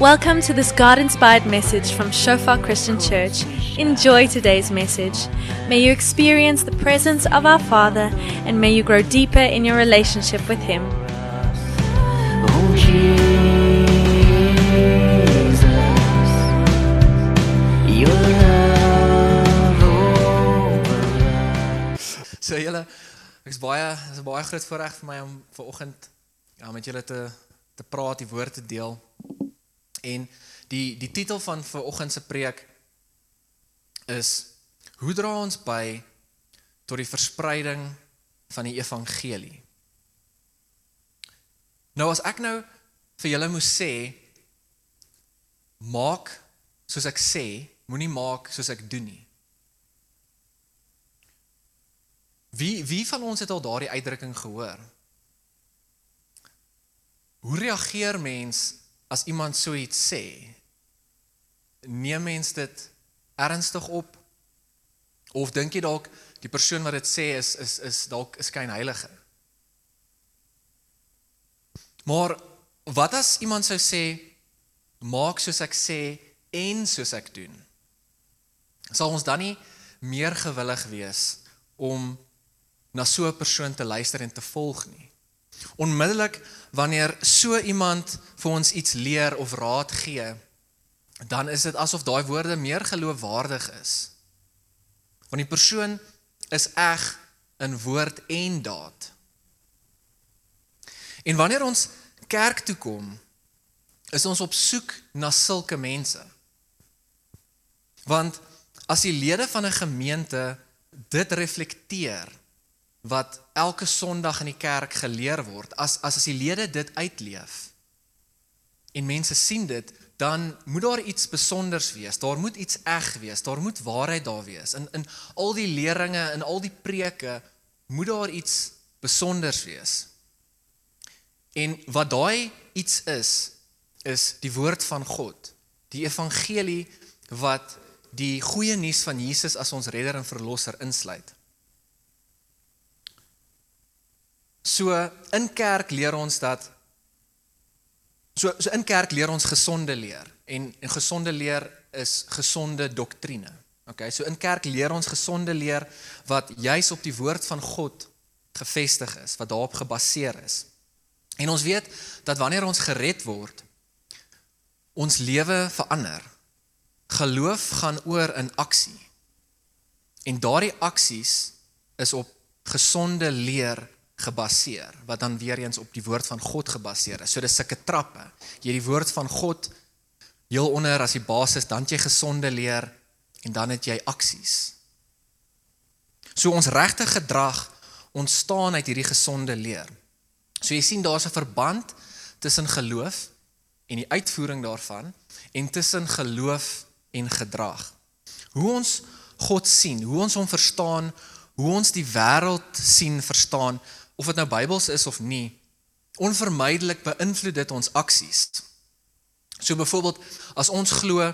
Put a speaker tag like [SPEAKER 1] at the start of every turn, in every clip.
[SPEAKER 1] Welcome to this God inspired message from Shofar Christian Church. Enjoy today's message. May you experience the presence of our Father and may you grow deeper in your relationship with Him.
[SPEAKER 2] So julle ek's baie dis 'n baie groot voorreg vir my om ver oggend ja met julle te praat, die woord te deel. En die die titel van ver oggend se preek is hoe dra ons by tot die verspreiding van die evangelie. Nou as ek nou vir julle moes sê maak soos ek sê, moenie maak soos ek doen nie. Wie wie van ons het al daardie uitdrukking gehoor? Hoe reageer mens as iemand so iets sê? Neem mens dit ernstig op? Of dink jy dalk die persoon wat dit sê is is is dalk 'n skynheilige? Maar wat as iemand sou sê maak soos ek sê en soos ek doen? Sal ons dan nie meer gewillig wees om na so 'n persoon te luister en te volg nie. Onmiddellik wanneer so iemand vir ons iets leer of raad gee, dan is dit asof daai woorde meer geloofwaardig is. Want die persoon is eg in woord en daad. En wanneer ons kerk toe kom, is ons op soek na sulke mense. Want as die lede van 'n gemeente dit reflekteer wat elke Sondag in die kerk geleer word, as as as die lede dit uitleef en mense sien dit, dan moet daar iets spesonders wees. Daar moet iets eg wees. Daar moet waarheid daar wees. In in al die leringe en al die preke moet daar iets besonders wees. En wat daai iets is, is die woord van God. Die evangelie wat die goeie nuus van Jesus as ons redder en verlosser insluit. So in kerk leer ons dat so so in kerk leer ons gesonde leer en en gesonde leer is gesonde doktrine. Okay, so in kerk leer ons gesonde leer wat juis op die woord van God gefestig is, wat daarop gebaseer is. En ons weet dat wanneer ons gered word, ons lewe verander. Geloof gaan oor in aksie. En daardie aksies is op gesonde leer gebaseer wat dan weer eens op die woord van God gebaseer is. So dis sulke trappe. Jy die woord van God heel onder as die basis, dan jy gesonde leer en dan het jy aksies. So ons regte gedrag ontstaan uit hierdie gesonde leer. So jy sien daar's 'n verband tussen geloof en die uitvoering daarvan en tussen geloof en gedrag. Hoe ons God sien, hoe ons hom verstaan, hoe ons die wêreld sien, verstaan, of dit nou Bybels is of nie, onvermydelik beïnvloed dit ons aksies. So byvoorbeeld, as ons glo,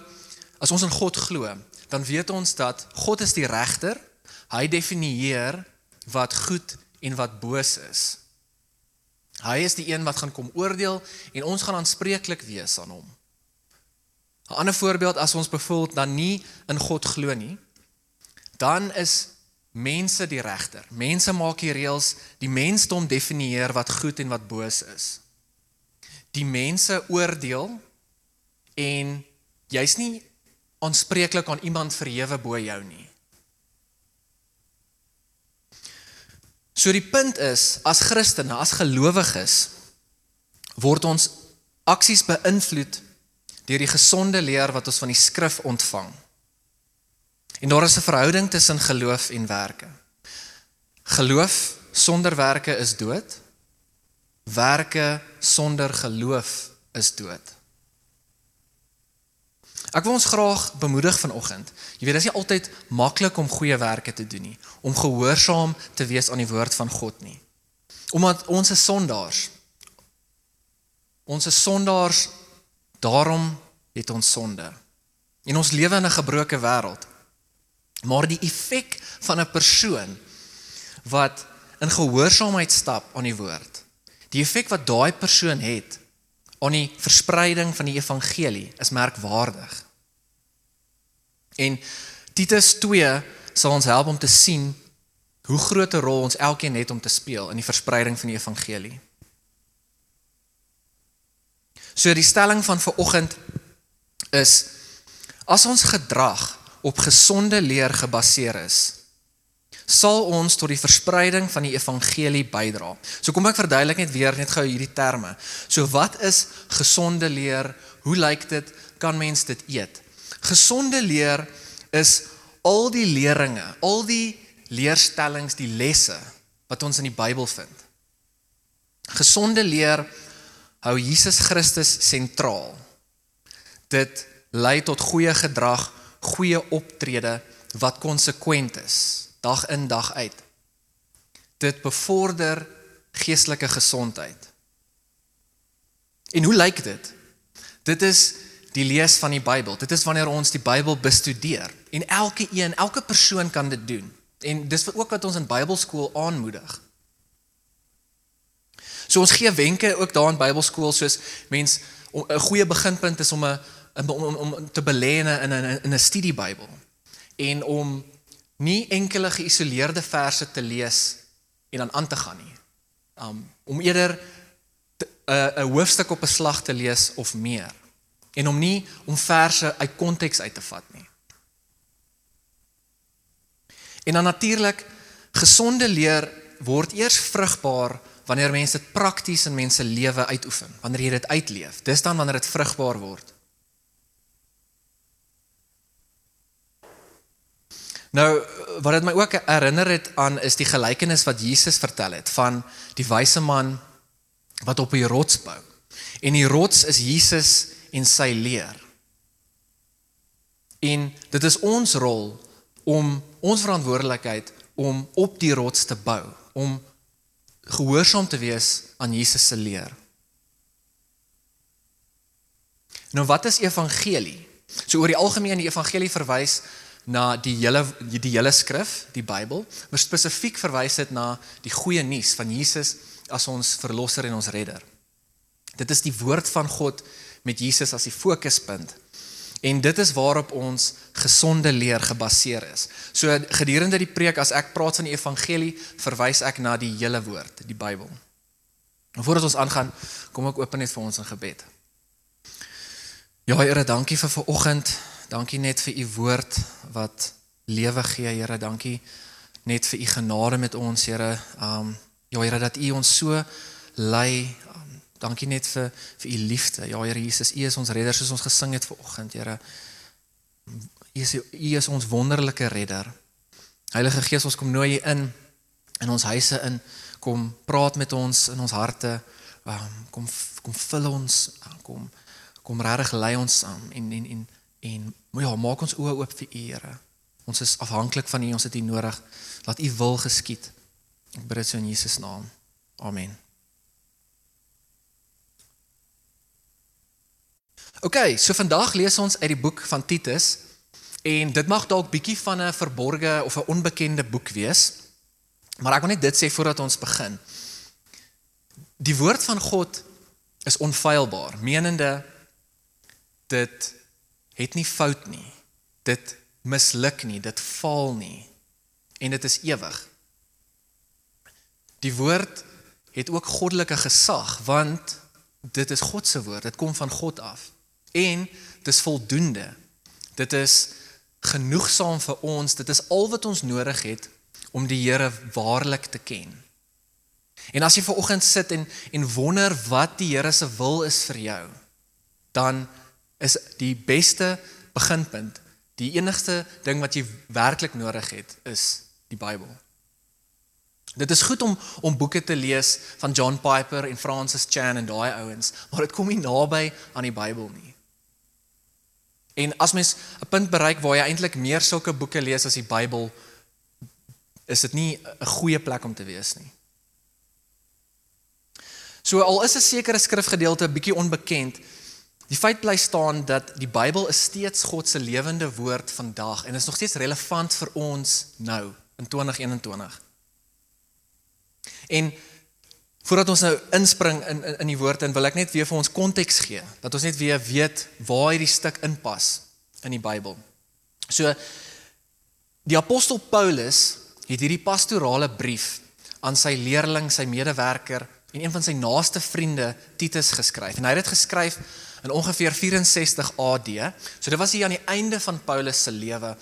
[SPEAKER 2] as ons in God glo, dan weet ons dat God is die regter. Hy definieer wat goed en wat boos is. Hy is die een wat gaan kom oordeel en ons gaan aanspreeklik wees aan hom. 'n Ander voorbeeld as ons byvoorbeeld dan nie in God glo nie, dan is mense die regter. Mense maak die reëls, die mensdom definieer wat goed en wat boos is. Die mense oordeel en jy's nie aanspreeklik aan iemand verhewe bo jou nie. So die punt is, as Christene, as gelowiges, word ons aksies beïnvloed deur die gesonde leer wat ons van die skrif ontvang. En daar is 'n verhouding tussen geloof en werke. Geloof sonder werke is dood. Werke sonder geloof is dood. Ek wil ons graag bemoedig vanoggend. Jy weet, dit is nie altyd maklik om goeie werke te doen nie, om gehoorsaam te wees aan die woord van God nie. Omdat ons is sondaars. Ons is sondaars, daarom het ons sonde. En ons lewe in 'n gebroke wêreld. Maar die effek van 'n persoon wat in gehoorsaamheid stap aan die woord. Die effek wat daai persoon het aan die verspreiding van die evangelie is merkwaardig. En Titus 2 sal ons help om te sien hoe groot 'n rol ons elkeen het om te speel in die verspreiding van die evangelie. So die stelling van vanoggend is as ons gedrag op gesonde leer gebaseer is, sal ons tot die verspreiding van die evangelie bydra. So kom ek verduidelik net weer net gou hierdie terme. So wat is gesonde leer? Hoe lyk dit? Kan mens dit eet? Gesonde leer is al die leringe, al die leerstellings, die lesse wat ons in die Bybel vind. Gesonde leer hou Jesus Christus sentraal. Dit lei tot goeie gedrag, goeie optrede wat konsekwent is, dag in dag uit. Dit bevorder geestelike gesondheid. En hoe lyk dit? Dit is die lees van die Bybel. Dit is wanneer ons die Bybel bestudeer en elke een, elke persoon kan dit doen. En dis ook wat ons in Bybelskool aanmoedig. So ons gee wenke ook daar in Bybelskool soos mens 'n goeie beginpunt is om 'n om, om, om te belê in 'n in 'n studiebybel en om nie enkele geïsoleerde verse te lees en dan aan te gaan nie. Um om eerder 'n 'n hoofstuk op 'n slag te lees of meer en om nie om verse uit konteks uit te vat nie. En dan natuurlik gesonde leer word eers vrugbaar wanneer mense dit prakties in mense lewe uitoefen, wanneer jy dit uitleef. Dis dan wanneer dit vrugbaar word. Nou wat dit my ook herinner het aan is die gelykenis wat Jesus vertel het van die wyse man wat op 'n rots bou. En die rots is Jesus en sy leer. En dit is ons rol om ons verantwoordelikheid om op die rots te bou, om gehoorsaam te wees aan Jesus se leer. Nou wat is evangelie? So oor die algemeen die evangelie verwys na die hele die hele skrif, die Bybel, maar spesifiek verwys dit na die goeie nuus van Jesus as ons verlosser en ons redder. Dit is die woord van God met Jesus as die fokuspunt. En dit is waarop ons gesonde leer gebaseer is. So gedurende die preek as ek praat van die evangelie, verwys ek na die hele woord, die Bybel. En voordat ons aangaan, kom ek open net vir ons in gebed. Ja Here, dankie vir vanoggend. Dankie net vir u woord wat lewe gee, Here. Dankie net vir u genade met ons, Here. Um ja Here dat u ons so lei Dankie net vir vir u liefde. Ja Here Jesus, u is ons redder soos ons gesing het vanoggend, Here. U is u is ons wonderlike redder. Heilige Gees, ons kom nooi u in in ons huise in. Kom praat met ons in ons harte. Um, kom kom vul ons, kom kom regtig lei ons aan en en en en ja, maak ons oë oop vir u, Here. Ons is afhanklik van u, ons het u nodig. Laat u wil geskied. Ek bid dit so in Jesus naam. Amen. OK, so vandag lees ons uit die boek van Titus en dit mag dalk bietjie van 'n verborgde of 'n onbekende boek wees. Maar ek wil net dit sê voordat ons begin. Die woord van God is onfeilbaar, menende dit het nie fout nie. Dit misluk nie, dit faal nie en dit is ewig. Die woord het ook goddelike gesag want dit is God se woord, dit kom van God af en dis voldoende. Dit is genoegsaam vir ons. Dit is al wat ons nodig het om die Here waarlik te ken. En as jy ver oggend sit en en wonder wat die Here se wil is vir jou, dan is die beste beginpunt, die enigste ding wat jy werklik nodig het, is die Bybel. Dit is goed om om boeke te lees van John Piper en Francis Chan en daai ouens, maar dit kom nie naby aan die Bybel nie. En as mens 'n punt bereik waar jy eintlik meer sulke boeke lees as die Bybel, is dit nie 'n goeie plek om te wees nie. So al is 'n sekere skrifgedeelte bietjie onbekend, die feit bly staan dat die Bybel is steeds God se lewende woord vandag en is nog steeds relevant vir ons nou in 2021. En Voordat ons nou inspring in in, in die woord en wil ek net weer vir ons konteks gee dat ons net weer weet waar hierdie stuk inpas in die Bybel. So die apostel Paulus het hierdie pastorale brief aan sy leerling, sy medewerker en een van sy naaste vriende Titus geskryf. En hy het dit geskryf in ongeveer 64 AD. So dit was hier aan die einde van Paulus se lewe.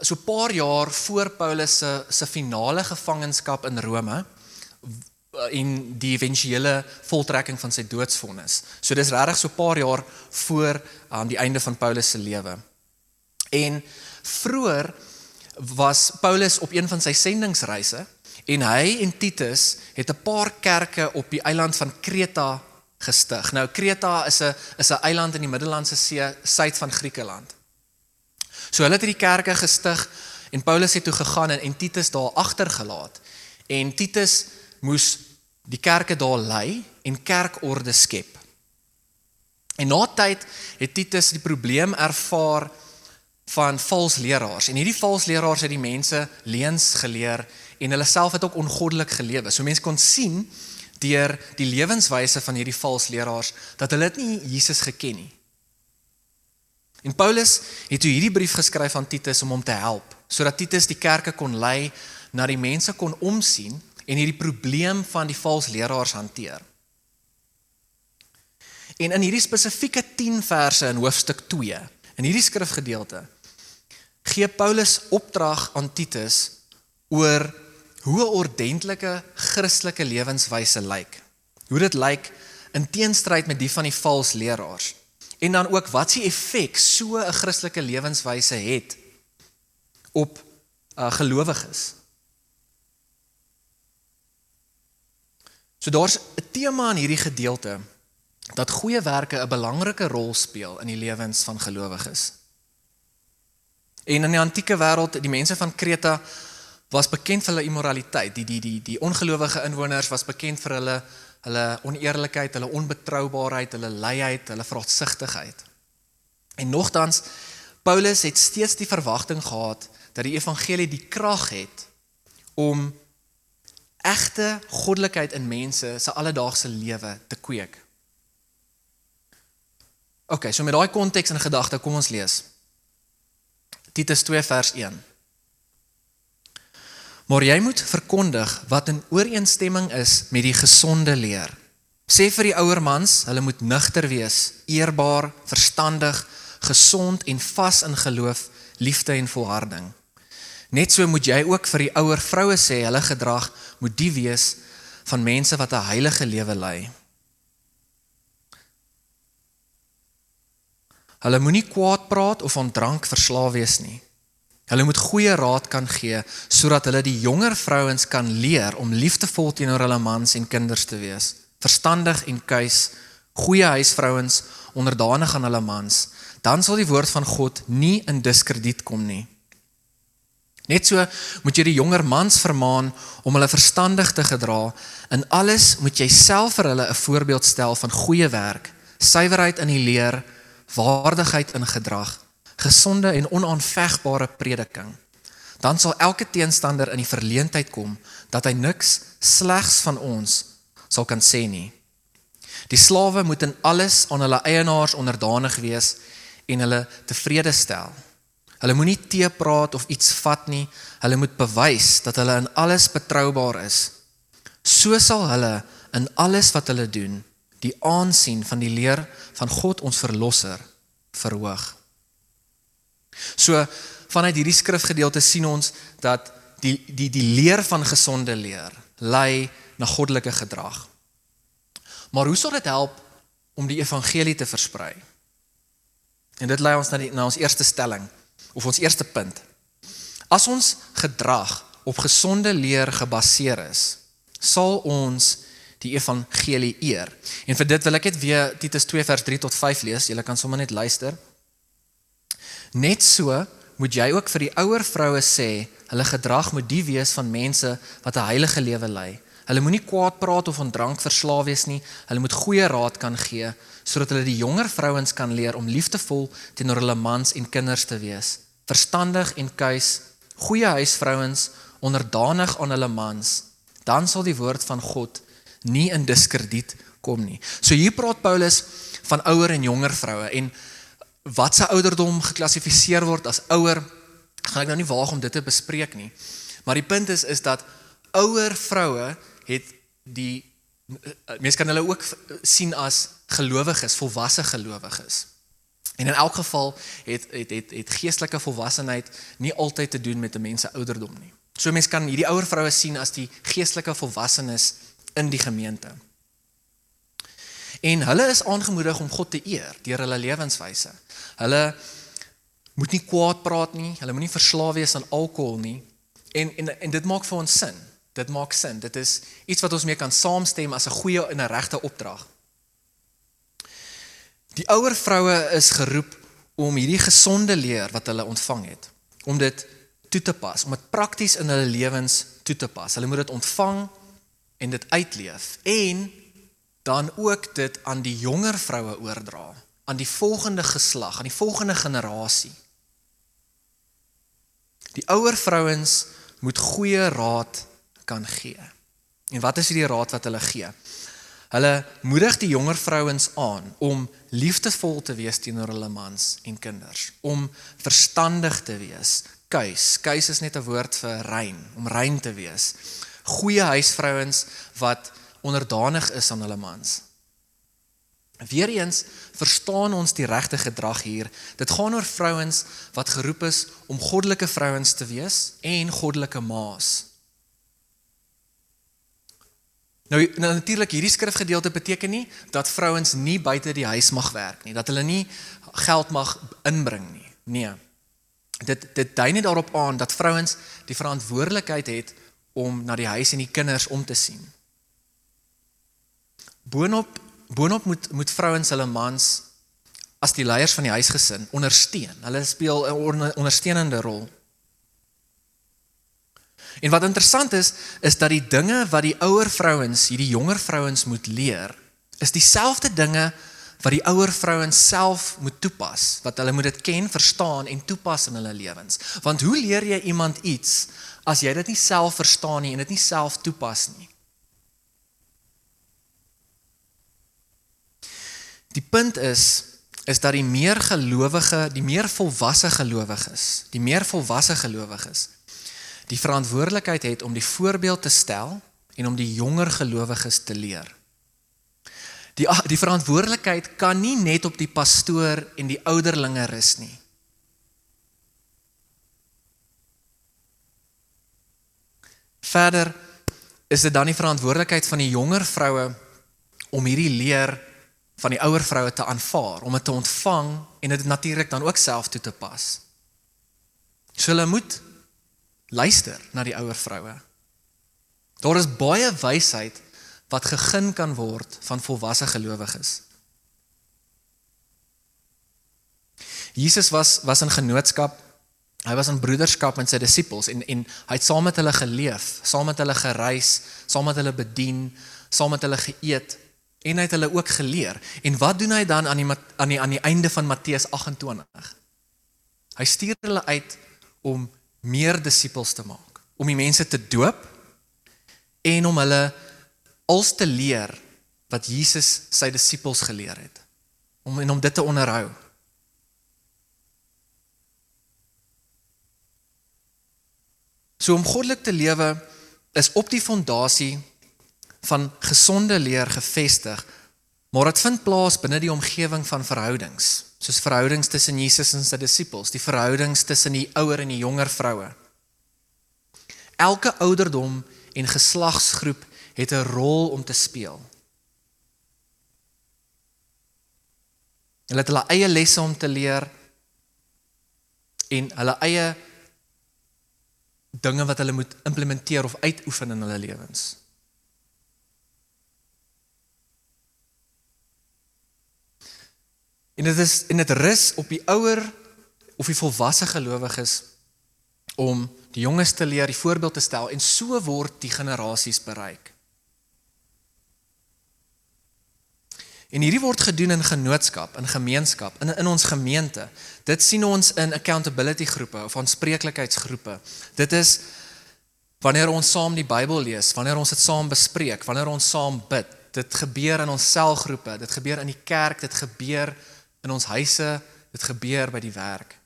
[SPEAKER 2] So 'n paar jaar voor Paulus se se finale gevangenskap in Rome en die éventuele voltrekking van sy doodsvonnis. So dis regtig so 'n paar jaar voor aan die einde van Paulus se lewe. En vroeër was Paulus op een van sy sendingsreise en hy en Titus het 'n paar kerke op die eiland van Kreta gestig. Nou Kreta is 'n is 'n eiland in die Middellandse See suid van Griekeland. So hulle het hierdie kerke gestig en Paulus het toe gegaan en, en Titus daar agtergelaat. En Titus moes die kerke daar lei en kerkorde skep. En na tyd het Titus die probleem ervaar van vals leraars. En hierdie vals leraars het die mense leuns geleer en hulle self het ook ongoddelik gelewe. So mense kon sien deur die lewenswyse van hierdie vals leraars dat hulle dit nie Jesus geken nie. En Paulus het toe hierdie brief geskryf aan Titus om hom te help sodat Titus die kerke kon lei na die mense kon omsien en hierdie probleem van die vals leraars hanteer. En in hierdie spesifieke 10 verse in hoofstuk 2, in hierdie skrifgedeelte, gee Paulus opdrag aan Titus oor hoe 'n ordentlike Christelike lewenswyse lyk. Hoe dit lyk in teenstryd met die van die vals leraars. En dan ook wat se effek so 'n Christelike lewenswyse het op uh, gelowiges. So daar's 'n tema in hierdie gedeelte dat goeie werke 'n belangrike rol speel in die lewens van gelowiges. En in die antieke wêreld, die mense van Kreta was bekend vir hulle immoraliteit. Die die die die ongelowige inwoners was bekend vir hulle hulle oneerlikheid, hulle onbetroubaarheid, hulle luiheid, hulle vraatsigtigheid. En nogtans Paulus het steeds die verwagting gehad dat die evangelie die krag het om egte goddelikheid in mense se alledaagse lewe te kweek. OK, so met daai konteks in gedagte, kom ons lees. Titus 2 vers 1. Maar jy moet verkondig wat in ooreenstemming is met die gesonde leer. Sê vir die ouer mans, hulle moet nugter wees, eerbaar, verstandig, gesond en vas in geloof, liefde en volharding. Net so moet jy ook vir die ouer vroue sê hulle gedrag moet die wees van mense wat 'n heilige lewe lei. Hulle moenie kwaad praat of aan drank verslaaf wees nie. Hulle moet goeie raad kan gee sodat hulle die jonger vrouens kan leer om liefdevol teenoor hulle mans en kinders te wees, verstandig en kuis, goeie huisvrouens, onderdanig aan hulle mans. Dan sal die woord van God nie in diskrediet kom nie. Net so moet jy die jonger mans vermaan om hulle verstandig te gedra. In alles moet jy self vir hulle 'n voorbeeld stel van goeie werk, suiwerheid in die leer, waardigheid in gedrag, gesonde en onaanvegbare prediking. Dan sal elke teenstander in die verleentheid kom dat hy niks slegs van ons sal kan sê nie. Die slawe moet in alles aan hulle eienaars onderdanig wees en hulle tevrede stel. Hulle moenie te praat of iets vat nie. Hulle moet bewys dat hulle in alles betroubaar is. So sal hulle in alles wat hulle doen die aansien van die leer van God ons verlosser verhoog. So vanuit hierdie skrifgedeelte sien ons dat die die die leer van gesonde leer lei na goddelike gedrag. Maar hoe sal dit help om die evangelie te versprei? En dit lei ons na die na ons eerste stelling of ons eerste punt. As ons gedrag op gesonde leer gebaseer is, sal ons die evangelie eer. En vir dit wil ek net weer Titus 2 vers 3 tot 5 lees. Julle kan sommer net luister. Net so moet jy ook vir die ouer vroue sê, hulle gedrag moet die wees van mense wat 'n heilige lewe lei. Hulle moenie kwaad praat of aan drank verslaaf wees nie. Hulle moet goeie raad kan gee sodat hulle die jonger vrouens kan leer om liefdevol teenoor hulle mans en kinders te wees verstandig en kuis, goeie huisvrouens, onderdanig aan hulle mans, dan sal die woord van God nie in diskrediet kom nie. So hier praat Paulus van ouer en jonger vroue en wat se ouderdom geklassifiseer word as ouer, gaan ek nou nie waag om dit te bespreek nie. Maar die punt is is dat ouer vroue het die mense kan hulle ook sien as gelowiges, volwasse gelowiges. En in elk geval het het het het geestelike volwassenheid nie altyd te doen met 'n mens se ouderdom nie. So mense kan hierdie ouer vroue sien as die geestelike volwassenes in die gemeente. En hulle is aangemoedig om God te eer deur hulle lewenswyse. Hulle moet nie kwaad praat nie, hulle moenie verslaaf wees aan alkohol nie. En en en dit maak vir ons sin. Dit maak sin. Dit is iets wat ons mee kan saamstem as 'n goeie en 'n regte opdrag. Die ouer vroue is geroep om hierdie gesonde leer wat hulle ontvang het, om dit toe te pas, om dit prakties in hulle lewens toe te pas. Hulle moet dit ontvang en dit uitleef en dan ook dit aan die jonger vroue oordra, aan die volgende geslag, aan die volgende generasie. Die ouer vrouens moet goeie raad kan gee. En wat is hierdie raad wat hulle gee? Hulle moedig die jonger vrouens aan om liefdevol te wees teenoor hulle mans en kinders, om verstandig te wees. Kuis, kuis is net 'n woord vir rein, om rein te wees. Goeie huisvrouens wat onderdanig is aan hulle mans. Weereens verstaan ons die regte gedrag hier. Dit gaan oor vrouens wat geroep is om goddelike vrouens te wees en goddelike ma's. Nou, nou natuurlik hierdie skrifgedeelte beteken nie dat vrouens nie buite die huis mag werk nie, dat hulle nie geld mag inbring nie. Nee. Dit dit dui net daarop aan dat vrouens die verantwoordelikheid het om na die huis en die kinders om te sien. Boonop boonop moet moet vrouens hulle mans as die leiers van die huisgesin ondersteun. Hulle speel 'n ondersteunende rol. En wat interessant is, is dat die dinge wat die ouer vrouens, hierdie jonger vrouens moet leer, is dieselfde dinge wat die ouer vrouens self moet toepas, wat hulle moet dit ken, verstaan en toepas in hulle lewens. Want hoe leer jy iemand iets as jy dit nie self verstaan nie en dit nie self toepas nie? Die punt is is dat die meer gelowige, die meer volwasse gelowiges, die meer volwasse gelowiges die verantwoordelikheid het om die voorbeeld te stel en om die jonger gelowiges te leer. Die die verantwoordelikheid kan nie net op die pastoor en die ouderlinge rus nie. Verder is dit dan die verantwoordelikheid van die jonger vroue om hierdie leer van die ouer vroue te aanvaar, om dit te ontvang en dit natuurlik dan ook self toe te pas. So hulle moet luister na die ouer vroue. Daar is baie wysheid wat gegeen kan word van volwasse gelowiges. Jesus was was in genootskap. Hy was in broederskap met sy disippels en en hy het saam met hulle geleef, saam met hulle gereis, saam met hulle bedien, saam met hulle geëet en hy het hulle ook geleer. En wat doen hy dan aan die aan die aan die einde van Matteus 28? Hy stuur hulle uit om meer disippels te maak, om die mense te doop en om hulle als te leer wat Jesus sy disippels geleer het. Om en om dit te onderhou. So om goddelik te lewe is op die fondasie van gesonde leer gefestig, maar dit vind plaas binne die omgewing van verhoudings soos verhoudings tussen Jesus en sy disippels, die verhoudings tussen die ouer en die jonger vroue. Elke ouderdom en geslagsgroep het 'n rol om te speel. Hulle het hulle eie lesse om te leer en hulle eie dinge wat hulle moet implementeer of uitoefen in hulle lewens. En dit is en dit rus op die ouer of die volwasse gelowiges om die jonges te leer, die voorbeeld te stel en so word die generasies bereik. En hierdie word gedoen in genootskap, in gemeenskap, in in ons gemeente. Dit sien ons in accountability groepe of aanspreeklikheidsgroepe. Dit is wanneer ons saam die Bybel lees, wanneer ons dit saam bespreek, wanneer ons saam bid. Dit gebeur in ons selgroepe, dit gebeur in die kerk, dit gebeur in ons huise, dit gebeur by die werk.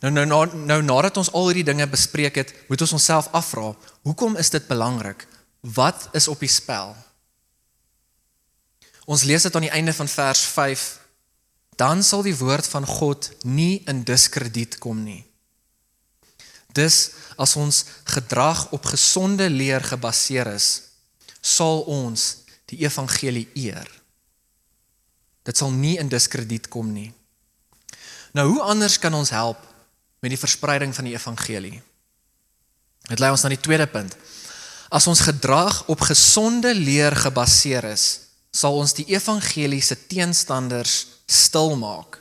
[SPEAKER 2] Nou nou nou, nou nadat ons al hierdie dinge bespreek het, moet ons onsself afvra, hoekom is dit belangrik? Wat is op die spel? Ons lees dit aan die einde van vers 5. Dan sal die woord van God nie in diskrediet kom nie. Dis as ons gedrag op gesonde leer gebaseer is, sal ons die evangelie eer. Dit sal nie in diskrediet kom nie. Nou hoe anders kan ons help met die verspreiding van die evangelie? Dit lei ons na die tweede punt. As ons gedrag op gesonde leer gebaseer is, sal ons die evangelie se teenstanders stil maak.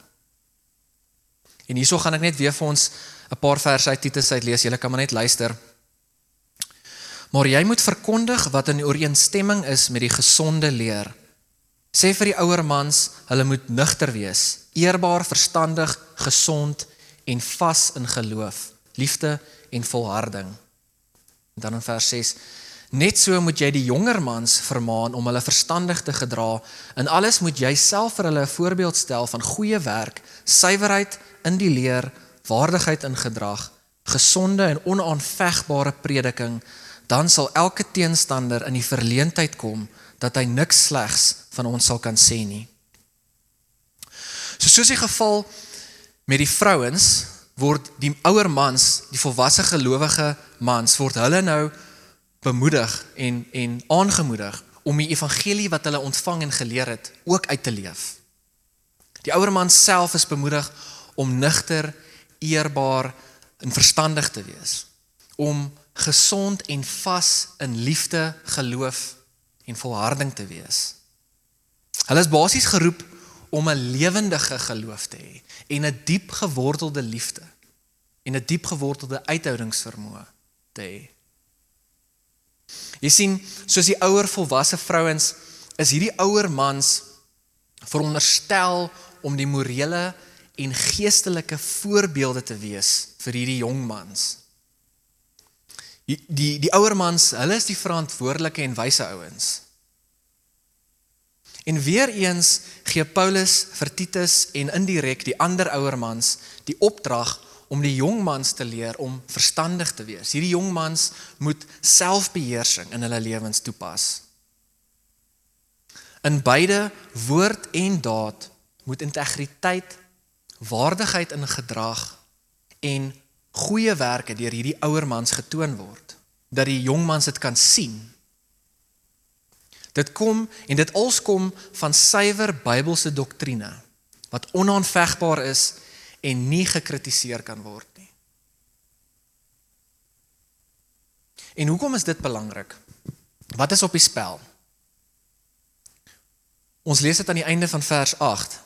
[SPEAKER 2] En hierso gaan ek net weer vir ons 'n paar verse uit Titus uit lees. Julle kan maar net luister. Maar jy moet verkondig wat in ooreenstemming is met die gesonde leer. Sê vir die ouer mans, hulle moet nugter wees, eerbaar, verstandig, gesond en vas in geloof, liefde en volharding. En dan in vers 6 Net so moet jy die jonger mans vermaan om hulle verstandig te gedra. In alles moet jy self vir hulle 'n voorbeeld stel van goeie werk, suiwerheid in die leer, waardigheid in gedrag, gesonde en onaanvegbare prediking, dan sal elke teenstander in die verleentheid kom dat hy niks slegs van ons sal kan sê nie. So soos die geval met die vrouens word die ouer mans, die volwasse gelowige mans word hulle nou bemoedig en en aangemoedig om die evangelie wat hulle ontvang en geleer het ook uit te leef. Die ouer man self is bemoedig om nugter eerbaar en verstandig te wees om gesond en vas in liefde, geloof en volharding te wees. Hulle is basies geroep om 'n lewendige geloof te hê en 'n diep gewortelde liefde en 'n diep gewortelde uithoudingsvermoë te hê. Jy sien, soos die ouer volwasse vrouens is hierdie ouer mans veronderstel om die morele en geestelike voorbeelde te wees vir hierdie jong mans. Die die, ouer mans, hulle is die verantwoordelike en wyse ouens. En weer eens gee Paulus vir Titus en indirek die ander ouer mans die opdrag om die jong mans te leer om verstandig te wees. Hierdie jong mans moet selfbeheersing in hulle lewens toepas. In beide woord en daad moet integriteit waardigheid in gedrag en goeie werke deur hierdie ouer mans getoon word dat die jong mans dit kan sien. Dit kom en dit als kom van suiwer Bybelse doktrine wat onaanvegbaar is en nie gekritiseer kan word nie. En hoekom is dit belangrik? Wat is op die spel? Ons lees dit aan die einde van vers 8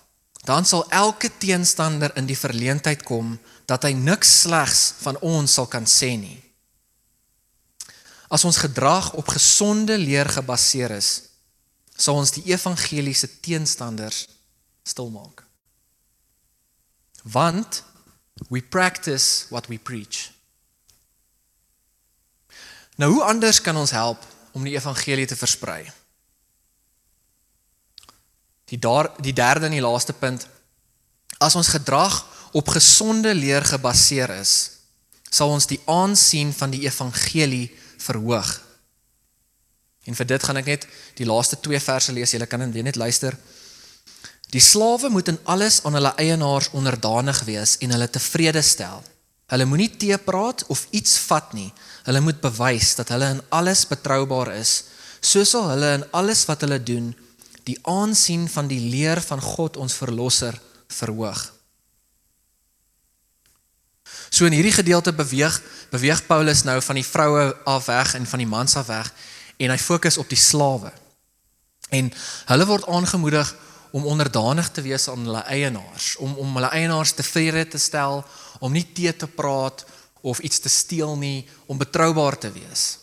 [SPEAKER 2] dan sal elke teenstander in die verleentheid kom dat hy niks slegs van ons sal kan sê nie. As ons gedrag op gesonde leer gebaseer is, sal ons die evangeliese teenstanders stilmaak. Want we practice what we preach. Nou hoe anders kan ons help om die evangelie te versprei? Die daar die derde en die laaste punt as ons gedrag op gesonde leer gebaseer is, sal ons die aansien van die evangelie verhoog. En vir dit gaan ek net die laaste twee verse lees. Julle kan dit net luister. Die slawe moet in alles aan hulle eienaars onderdanig wees en hulle tevrede stel. Hulle moenie teepraat of iets vat nie. Hulle moet bewys dat hulle in alles betroubaar is. So sal hulle in alles wat hulle doen die aansien van die leer van God ons verlosser verhoog. So in hierdie gedeelte beweeg beweeg Paulus nou van die vroue af weg en van die mans af weg en hy fokus op die slawe. En hulle word aangemoedig om onderdanig te wees aan hulle eienaars, om om hulle eienaars tevrede te stel, om nie te te praat of iets te steel nie, om betroubaar te wees.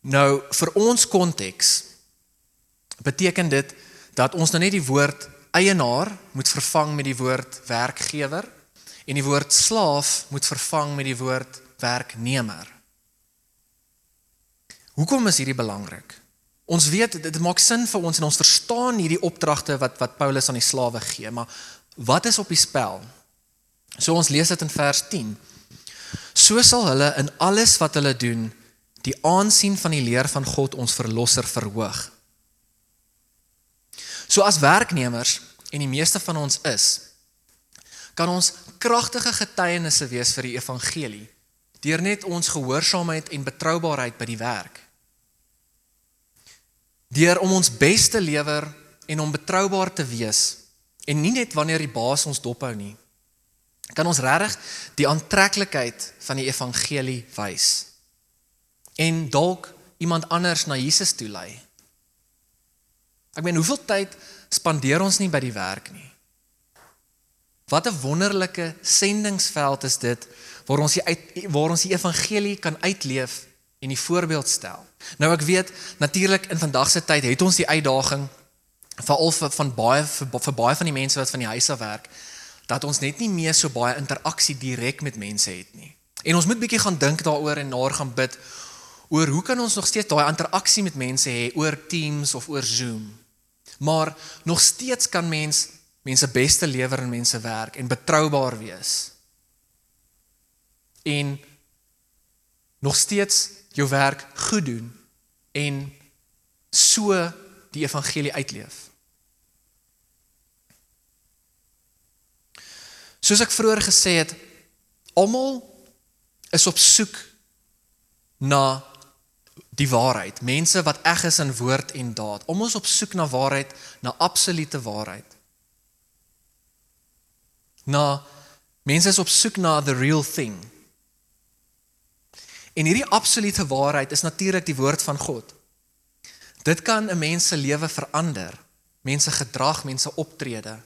[SPEAKER 2] Nou vir ons konteks beteken dit dat ons nou net die woord eienaar moet vervang met die woord werkgewer en die woord slaaf moet vervang met die woord werknemer. Hoekom is hierdie belangrik? Ons weet dit, maak sin vir ons en ons verstaan hierdie opdragte wat wat Paulus aan die slawe gee, maar wat is op die spel? So ons lees dit in vers 10. So sal hulle in alles wat hulle doen die aansien van die leer van God ons verlosser verhoog. So as werknemers en die meeste van ons is, kan ons kragtige getuienisse wees vir die evangelie deur net ons gehoorsaamheid en betroubaarheid by die werk. Deur om ons bes te lewer en om betroubaar te wees en nie net wanneer die baas ons dophou nie, kan ons regtig die aantreklikheid van die evangelie wys en dalk iemand anders na Jesus toe lei. Ek meen, hoeveel tyd spandeer ons nie by die werk nie? Wat 'n wonderlike sendingsveld is dit waar ons die uit, waar ons die evangelie kan uitleef en die voorbeeld stel. Nou ek weet natuurlik in vandag se tyd het ons die uitdaging veral vir van baie vir, vir baie van die mense wat van die huis af werk dat ons net nie meer so baie interaksie direk met mense het nie. En ons moet bietjie gaan dink daaroor en naar gaan bid oor hoe kan ons nog steeds daai interaksie met mense hê oor Teams of oor Zoom. Maar nog steeds kan mens mense beste lewer in mense werk en betroubaar wees. En nog steeds jou werk goed doen en so die evangelie uitleef. Soos ek vroeër gesê het, almal is op soek na die waarheid. Mense wat eg is in woord en daad. Almal is op soek na waarheid, na absolute waarheid na mense is op soek na the real thing. En hierdie absolute waarheid is natuurlik die woord van God. Dit kan 'n mens se lewe verander, mense gedrag, mense optrede.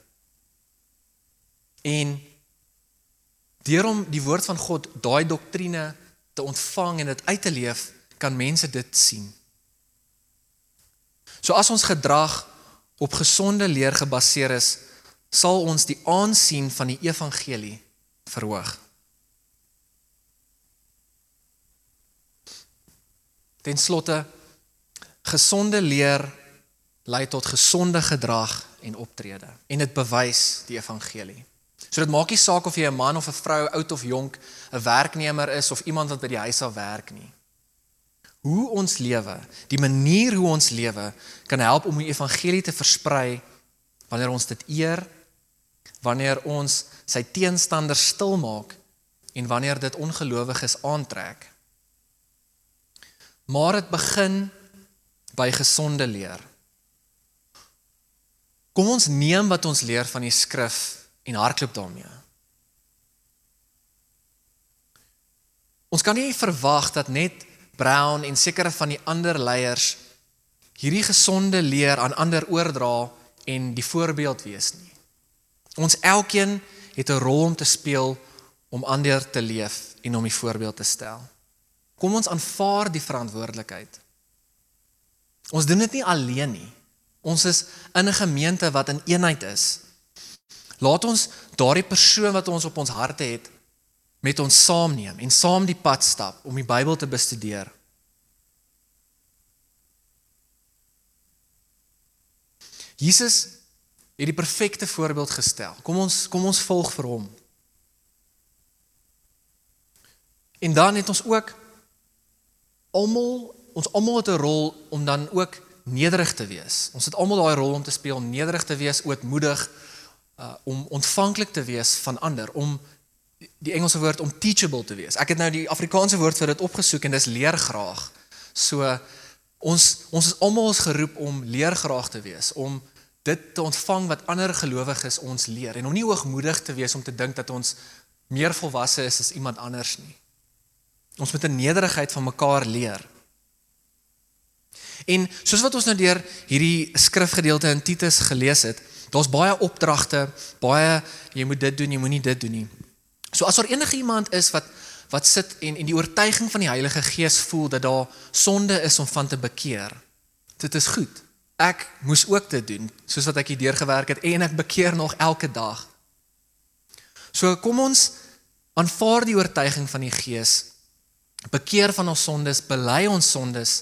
[SPEAKER 2] En deur om die woord van God, daai doktrine te ontvang en dit uit te leef, kan mense dit sien. So as ons gedrag op gesonde leer gebaseer is, sal ons die aansien van die evangelie verhoog. Ten slotte gesonde leer lei tot gesonde gedrag en optrede en dit bewys die evangelie. So dit maak nie saak of jy 'n man of 'n vrou, oud of jonk, 'n werknemer is of iemand wat by die huis af werk nie. Hoe ons lewe, die manier hoe ons lewe kan help om die evangelie te versprei wanneer ons dit eer wanneer ons sy teenstanders stil maak en wanneer dit ongelowiges aantrek. Maar dit begin by gesonde leer. Kom ons neem wat ons leer van die skrif en hardloop daarmee. Ons kan nie verwag dat net Brown en sekere van die ander leiers hierdie gesonde leer aan ander oordra en die voorbeeld wees nie. Ons elkeen het 'n rol om te speel om ander te leef en om die voorbeeld te stel. Kom ons aanvaar die verantwoordelikheid. Ons doen dit nie alleen nie. Ons is in 'n gemeente wat in eenheid is. Laat ons daardie persoon wat ons op ons harte het met ons saamneem en saam die pad stap om die Bybel te bestudeer. Jesus het die perfekte voorbeeld gestel. Kom ons kom ons volg vir hom. En dan het ons ook almal ons almal het 'n rol om dan ook nederig te wees. Ons het almal daai rol om te speel om nederig te wees, ootmoedig, uh om ontvanklik te wees van ander, om die Engelse woord om teachable te wees. Ek het nou die Afrikaanse woord vir dit opgesoek en dis leer graag. So ons ons is almal geroep om leer graag te wees, om dit te ontvang wat ander gelowiges ons leer en om nie hoogmoedig te wees om te dink dat ons meer volwasse is as iemand anders nie. Ons moet in nederigheid van mekaar leer. En soos wat ons nou deur hierdie skrifgedeelte in Titus gelees het, daar's baie opdragte, baie jy moet dit doen, jy moenie dit doen nie. So as daar enige iemand is wat wat sit en en die oortuiging van die Heilige Gees voel dat daar sonde is om van te bekeer, dit is goed ek moes ook dit doen soos wat ek hier deurgewerk het en ek bekeer nog elke dag. So kom ons aanvaar die oortuiging van die Gees. Bekeer van ons sondes, bely ons sondes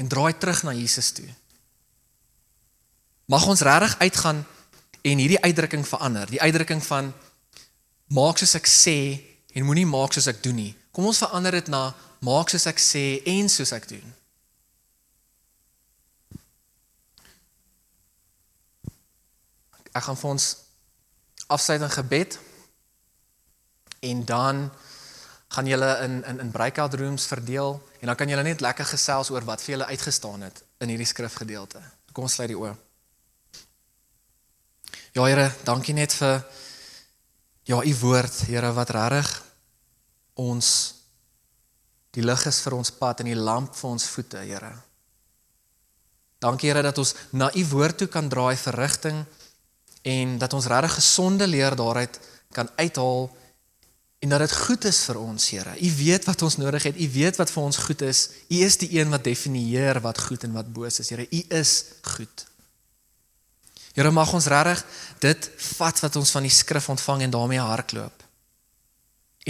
[SPEAKER 2] en draai terug na Jesus toe. Mag ons regtig uitgaan en hierdie uitdrukking verander. Die uitdrukking van maak soos ek sê en moenie maak soos ek doen nie. Kom ons verander dit na maak soos ek sê en soos ek doen. Ek gaan vir ons afsluit in gebed en dan gaan julle in in in breakout rooms verdeel en dan kan julle net lekker gesels oor wat vir julle uitgestaan het in hierdie skrifgedeelte. Kom ons sluit die oë. Ja Here, dankie net vir ja, u woord, Here, wat regtig ons die lig is vir ons pad en die lamp vir ons voete, Here. Dankie Here dat ons na u woord toe kan draai vir rigting en dat ons regtig gesonde leer daaruit kan uithaal en dat dit goed is vir ons, Here. U weet wat ons nodig het. U weet wat vir ons goed is. U is die een wat definieer wat goed en wat boos is, Here. U is goed. Here, mag ons regtig dit vat wat ons van die skrif ontvang en daarmee hardloop.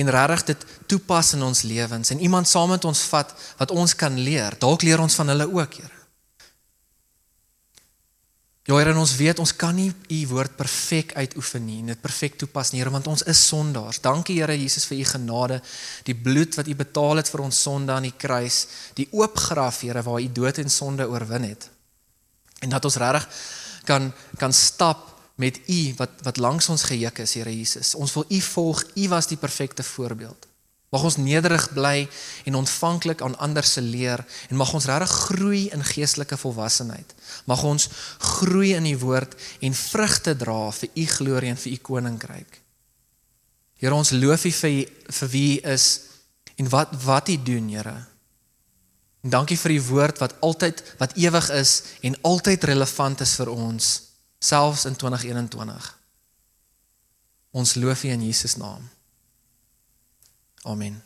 [SPEAKER 2] En regtig dit toepas in ons lewens en iemand saam met ons vat wat ons kan leer. Dalk leer ons van hulle ook, Here. Ja, Here, ons weet ons kan nie u woord perfek uitoefen nie, dit perfek toepas nie, Here, want ons is sondaars. Dankie Here Jesus vir u genade, die bloed wat u betaal het vir ons sonde aan die kruis, die oop graf, Here, waar u dood en sonde oorwin het. En dat ons regtig kan kan stap met u wat wat langs ons gejuk is, Here Jesus. Ons wil u volg. U was die perfekte voorbeeld. Mag ons nederig bly en ontvanklik aan ander se leer en mag ons regtig groei in geestelike volwassenheid. Mag ons groei in die woord en vrugte dra vir u glorie en vir u koninkryk. Here ons loof u vir vir wie u is en wat wat u doen, Here. En dankie vir u woord wat altyd wat ewig is en altyd relevant is vir ons, selfs in 2021. Ons loof u in Jesus naam. Amen.